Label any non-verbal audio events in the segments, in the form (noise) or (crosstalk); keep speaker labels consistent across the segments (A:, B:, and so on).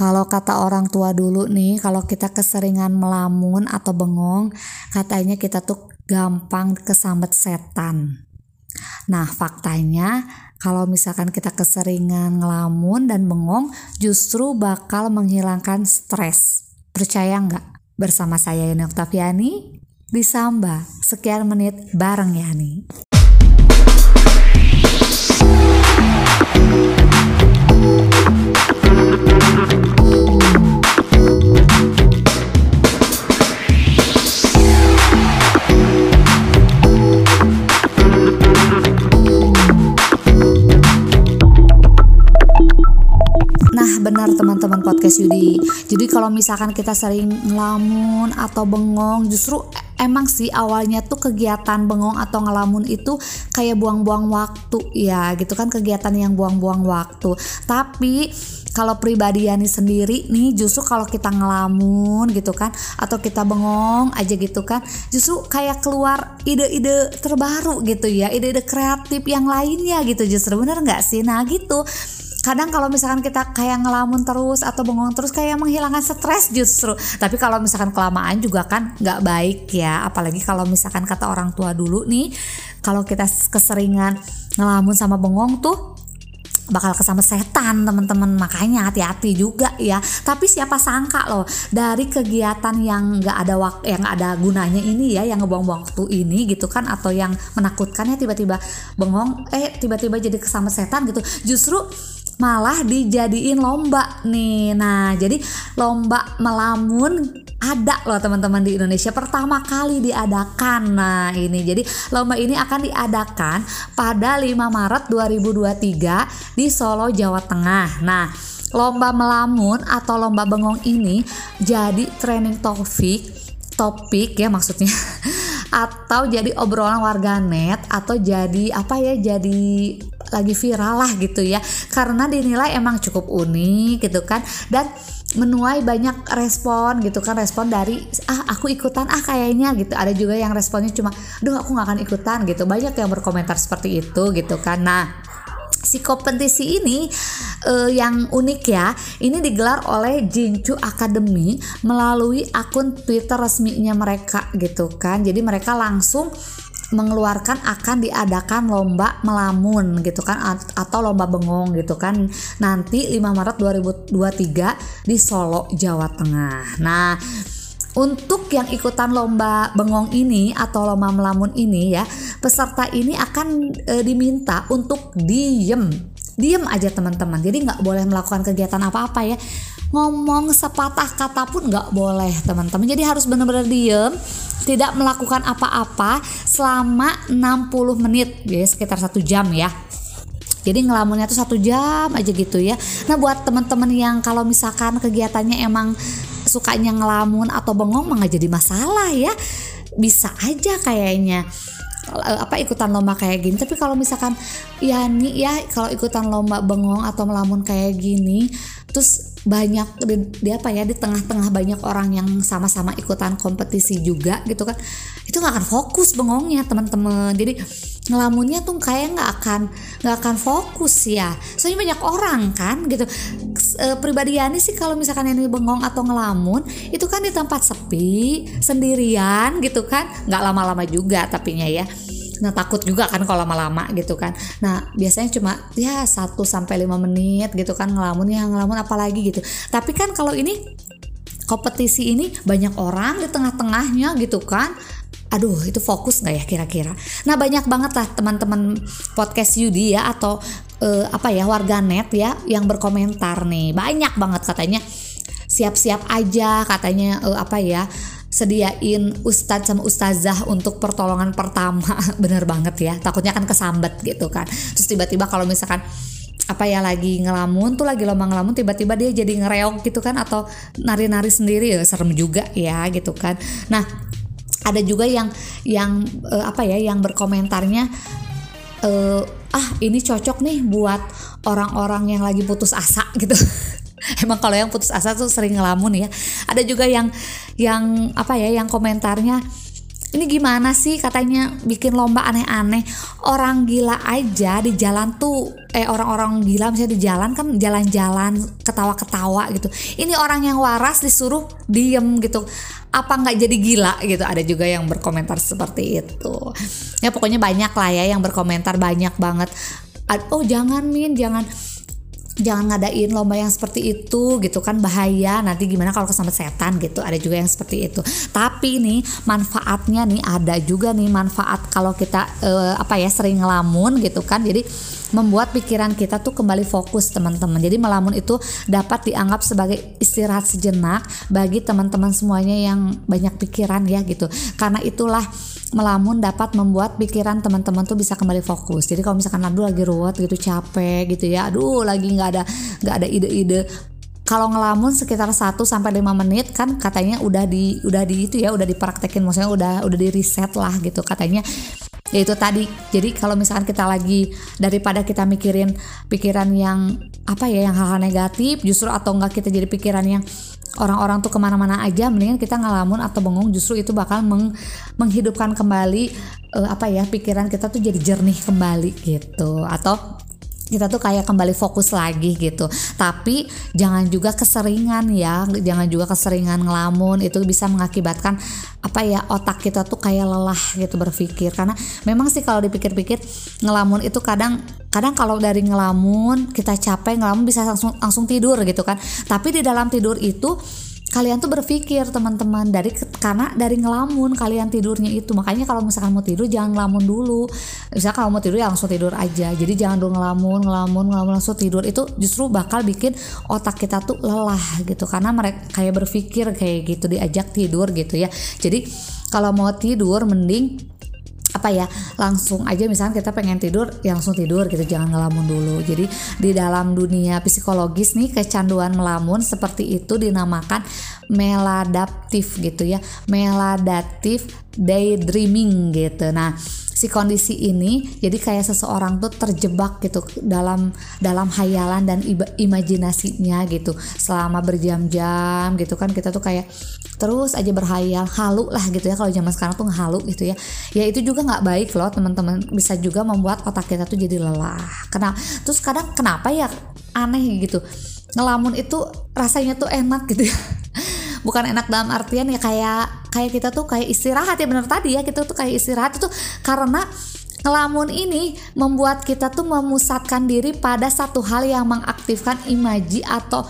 A: Kalau kata orang tua dulu nih, kalau kita keseringan melamun atau bengong, katanya kita tuh gampang kesambet setan. Nah, faktanya kalau misalkan kita keseringan ngelamun dan bengong, justru bakal menghilangkan stres. Percaya nggak? Bersama saya Yani Oktaviani di Samba. Sekian menit bareng Yani. Benar teman-teman podcast Yudi. Jadi kalau misalkan kita sering ngelamun atau bengong, justru emang sih awalnya tuh kegiatan bengong atau ngelamun itu kayak buang-buang waktu ya gitu kan kegiatan yang buang-buang waktu. Tapi kalau pribadi Yani sendiri nih justru kalau kita ngelamun gitu kan atau kita bengong aja gitu kan justru kayak keluar ide-ide terbaru gitu ya ide-ide kreatif yang lainnya gitu justru bener nggak sih nah gitu kadang kalau misalkan kita kayak ngelamun terus atau bengong terus kayak menghilangkan stres justru. Tapi kalau misalkan kelamaan juga kan nggak baik ya. Apalagi kalau misalkan kata orang tua dulu nih kalau kita keseringan ngelamun sama bengong tuh bakal kesama setan teman-teman. Makanya hati-hati juga ya. Tapi siapa sangka loh dari kegiatan yang nggak ada waktu yang ada gunanya ini ya yang ngebuang-buang waktu ini gitu kan atau yang menakutkan ya tiba-tiba bengong eh tiba-tiba jadi kesama setan gitu. Justru malah dijadiin lomba nih. Nah, jadi lomba melamun ada loh teman-teman di Indonesia pertama kali diadakan. Nah, ini jadi lomba ini akan diadakan pada 5 Maret 2023 di Solo, Jawa Tengah. Nah, lomba melamun atau lomba bengong ini jadi training topik topik ya maksudnya (laughs) atau jadi obrolan warganet atau jadi apa ya jadi lagi viral lah gitu ya. Karena dinilai emang cukup unik gitu kan. Dan menuai banyak respon gitu kan. Respon dari ah aku ikutan ah kayaknya gitu. Ada juga yang responnya cuma duh aku nggak akan ikutan gitu. Banyak yang berkomentar seperti itu gitu kan. Nah si kompetisi ini uh, yang unik ya ini digelar oleh Jinju Academy melalui akun Twitter resminya mereka gitu kan. Jadi mereka langsung mengeluarkan akan diadakan lomba melamun gitu kan atau lomba bengong gitu kan nanti 5 Maret 2023 di Solo Jawa Tengah. Nah, untuk yang ikutan lomba bengong ini atau lomba melamun ini ya, peserta ini akan e, diminta untuk diem, diem aja teman-teman. Jadi nggak boleh melakukan kegiatan apa-apa ya. Ngomong sepatah kata pun nggak boleh teman-teman. Jadi harus benar-benar diem tidak melakukan apa-apa selama 60 menit. Ya sekitar satu jam ya. Jadi ngelamunnya tuh satu jam aja gitu ya. Nah buat teman-teman yang kalau misalkan kegiatannya emang sukanya ngelamun atau bengong mah jadi masalah ya. Bisa aja kayaknya. Eh, apa ikutan lomba kayak gini. Tapi kalau misalkan ya nih ya kalau ikutan lomba bengong atau melamun kayak gini terus banyak di, di apa ya di tengah-tengah banyak orang yang sama-sama ikutan kompetisi juga gitu kan. Itu nggak akan fokus bengongnya teman-teman. Jadi ngelamunnya tuh kayak nggak akan nggak akan fokus ya. Soalnya banyak orang kan gitu. E, pribadi Yani sih kalau misalkan ini bengong atau ngelamun itu kan di tempat sepi sendirian gitu kan. Nggak lama-lama juga tapinya ya Nah takut juga kan kalau lama-lama gitu kan. Nah biasanya cuma ya 1 sampai lima menit gitu kan ngelamun ya ngelamun apalagi gitu. Tapi kan kalau ini kompetisi ini banyak orang di tengah-tengahnya gitu kan. Aduh itu fokus nggak ya kira-kira? Nah banyak banget lah teman-teman podcast Yudi ya atau uh, apa ya warga net ya yang berkomentar nih banyak banget katanya siap-siap aja katanya uh, apa ya sediain ustadz sama ustazah untuk pertolongan pertama. (laughs) Bener banget ya takutnya kan kesambet gitu kan. Terus tiba-tiba kalau misalkan apa ya lagi ngelamun tuh lagi lomba ngelamun tiba-tiba dia jadi ngereok gitu kan atau nari-nari sendiri ya serem juga ya gitu kan. Nah ada juga yang yang uh, apa ya yang berkomentarnya uh, ah ini cocok nih buat orang-orang yang lagi putus asa gitu (laughs) (laughs) emang kalau yang putus asa tuh sering ngelamun ya. Ada juga yang yang apa ya yang komentarnya ini gimana sih? Katanya bikin lomba aneh-aneh. Orang gila aja di jalan tuh eh orang-orang gila misalnya di jalan kan jalan-jalan ketawa-ketawa gitu. Ini orang yang waras disuruh diem gitu. Apa nggak jadi gila gitu? Ada juga yang berkomentar seperti itu. Ya pokoknya banyak lah ya yang berkomentar banyak banget. Oh jangan min jangan jangan ngadain lomba yang seperti itu gitu kan bahaya. Nanti gimana kalau kesambet setan gitu ada juga yang seperti itu. Tapi nih manfaatnya nih ada juga nih manfaat kalau kita uh, apa ya sering ngelamun gitu kan. Jadi membuat pikiran kita tuh kembali fokus teman-teman. Jadi melamun itu dapat dianggap sebagai istirahat sejenak bagi teman-teman semuanya yang banyak pikiran ya gitu. Karena itulah melamun dapat membuat pikiran teman-teman tuh bisa kembali fokus. Jadi kalau misalkan aduh lagi ruwet gitu capek gitu ya, aduh lagi nggak ada nggak ada ide-ide kalau ngelamun sekitar 1 sampai 5 menit kan katanya udah di udah di itu ya udah dipraktekin maksudnya udah udah di reset lah gitu katanya ya itu tadi. Jadi kalau misalkan kita lagi daripada kita mikirin pikiran yang apa ya yang hal-hal negatif justru atau enggak kita jadi pikiran yang orang-orang tuh ke mana-mana aja mendingan kita ngelamun atau bengong justru itu bakal meng, menghidupkan kembali uh, apa ya pikiran kita tuh jadi jernih kembali gitu. Atau kita tuh kayak kembali fokus lagi gitu. Tapi jangan juga keseringan ya jangan juga keseringan ngelamun itu bisa mengakibatkan apa ya otak kita tuh kayak lelah gitu berpikir. Karena memang sih kalau dipikir-pikir ngelamun itu kadang kadang kalau dari ngelamun kita capek ngelamun bisa langsung langsung tidur gitu kan. Tapi di dalam tidur itu kalian tuh berpikir teman-teman dari karena dari ngelamun kalian tidurnya itu. Makanya kalau misalkan mau tidur jangan ngelamun dulu. Misalnya kalau mau tidur ya langsung tidur aja. Jadi jangan dulu ngelamun ngelamun ngelamun langsung tidur. Itu justru bakal bikin otak kita tuh lelah gitu. Karena mereka kayak berpikir kayak gitu diajak tidur gitu ya. Jadi kalau mau tidur mending apa ya langsung aja misalnya kita pengen tidur ya langsung tidur gitu jangan ngelamun dulu. Jadi di dalam dunia psikologis nih kecanduan melamun seperti itu dinamakan meladaptif gitu ya. Meladatif daydreaming gitu. Nah si kondisi ini jadi kayak seseorang tuh terjebak gitu dalam dalam hayalan dan imajinasinya gitu. Selama berjam-jam gitu kan kita tuh kayak terus aja berhayal halu lah gitu ya. Kalau zaman sekarang tuh halu gitu ya. Ya itu juga nggak baik loh teman-teman. Bisa juga membuat otak kita tuh jadi lelah. Kenapa terus kadang kenapa ya aneh gitu. Ngelamun itu rasanya tuh enak gitu ya. (laughs) Bukan enak dalam artian ya kayak kayak kita tuh kayak istirahat ya bener tadi ya. Kita tuh kayak istirahat itu karena ngelamun ini membuat kita tuh memusatkan diri pada satu hal yang mengaktifkan imaji atau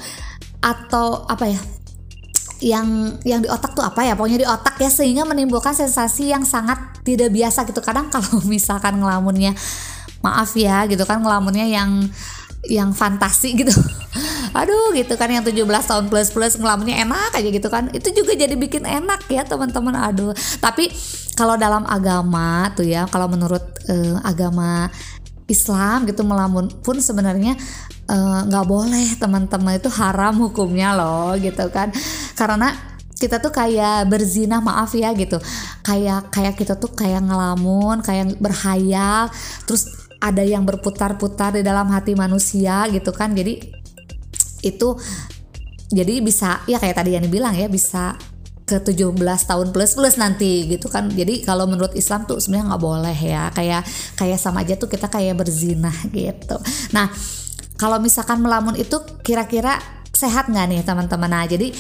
A: atau apa ya yang yang di otak tuh apa ya? Pokoknya di otak ya sehingga menimbulkan sensasi yang sangat tidak biasa gitu. Kadang (laughs) kalau misalkan ngelamunnya maaf ya gitu kan ngelamunnya yang yang fantasi gitu. (laughs) Aduh gitu kan yang 17 tahun plus plus ngelamunnya enak aja gitu kan. Itu juga jadi bikin enak ya teman-teman. Aduh. Tapi kalau dalam agama tuh ya kalau menurut uh, agama Islam gitu melamun pun sebenarnya eh, nggak uh, boleh teman-teman itu haram hukumnya loh gitu kan. Karena kita tuh kayak berzina maaf ya gitu. Kayak kayak kita tuh kayak ngelamun kayak berhayal terus ada yang berputar-putar di dalam hati manusia gitu kan. Jadi itu jadi bisa ya kayak tadi yang dibilang ya bisa ke 17 tahun plus plus nanti gitu kan. Jadi kalau menurut Islam tuh sebenarnya nggak boleh ya kayak kayak sama aja tuh kita kayak berzinah gitu. Nah kalau misalkan melamun itu kira-kira sehat nggak nih teman-teman nah jadi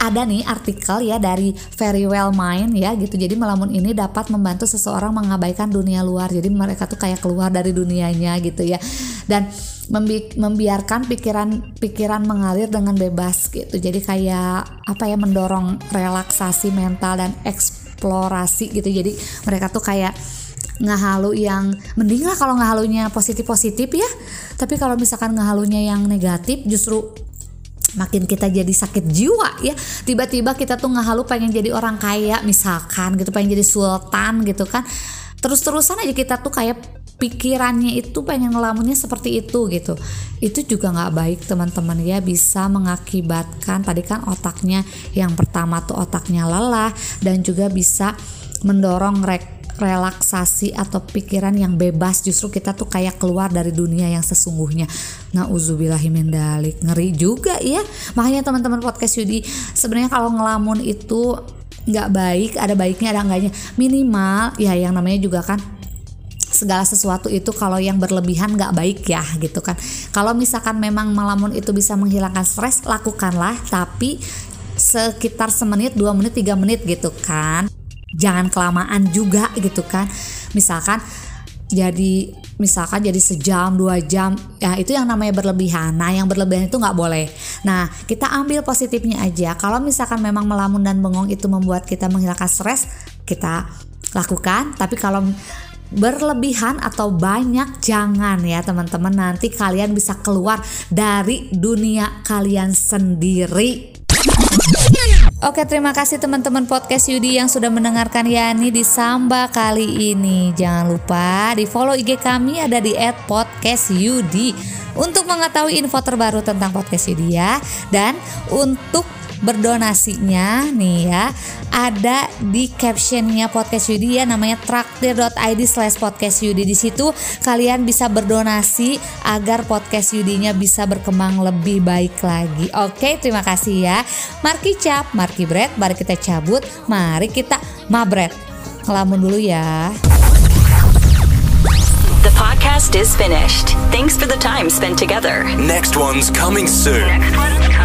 A: ada nih artikel ya dari Very Well Mind ya gitu. Jadi melamun ini dapat membantu seseorang mengabaikan dunia luar. Jadi mereka tuh kayak keluar dari dunianya gitu ya. Dan membi membiarkan pikiran-pikiran mengalir dengan bebas gitu. Jadi kayak apa ya mendorong relaksasi mental dan eksplorasi gitu. Jadi mereka tuh kayak ngehalu yang mending lah kalau ngehalunya positif-positif ya. Tapi kalau misalkan ngehalunya yang negatif justru makin kita jadi sakit jiwa ya. Tiba-tiba kita tuh ngehalu pengen jadi orang kaya misalkan gitu pengen jadi sultan gitu kan. Terus-terusan aja kita tuh kayak pikirannya itu pengen ngelamunnya seperti itu gitu. Itu juga nggak baik teman-teman ya. Bisa mengakibatkan tadi kan otaknya yang pertama tuh otaknya lelah dan juga bisa mendorong rek relaksasi atau pikiran yang bebas justru kita tuh kayak keluar dari dunia yang sesungguhnya. Nah mendalik ngeri juga ya makanya teman-teman podcast Yudi sebenarnya kalau ngelamun itu nggak baik ada baiknya ada enggaknya. Minimal ya yang namanya juga kan segala sesuatu itu kalau yang berlebihan nggak baik ya gitu kan. Kalau misalkan memang melamun itu bisa menghilangkan stres lakukanlah tapi sekitar semenit dua menit tiga menit gitu kan jangan kelamaan juga gitu kan. Misalkan jadi misalkan jadi sejam dua jam ya itu yang namanya berlebihan. Nah yang berlebihan itu nggak boleh. Nah kita ambil positifnya aja. Kalau misalkan memang melamun dan bengong itu membuat kita menghilangkan stres kita lakukan. Tapi kalau berlebihan atau banyak jangan ya teman-teman. Nanti kalian bisa keluar dari dunia kalian sendiri Oke terima kasih teman-teman podcast Yudi yang sudah mendengarkan Yani di Samba kali ini. Jangan lupa di follow IG kami ada di @podcastyudi. Untuk mengetahui info terbaru tentang podcast Yudi ya. Dan untuk berdonasinya nih ya ada di captionnya podcast Yudi ya namanya traktir.id slash podcast Yudi di situ kalian bisa berdonasi agar podcast Yudinya bisa berkembang lebih baik lagi oke terima kasih ya Marki cap Marki bread mari kita cabut mari kita mabret ngelamun dulu ya
B: The podcast is finished. Thanks for the time spent together.
C: Next one's coming soon.
B: Next one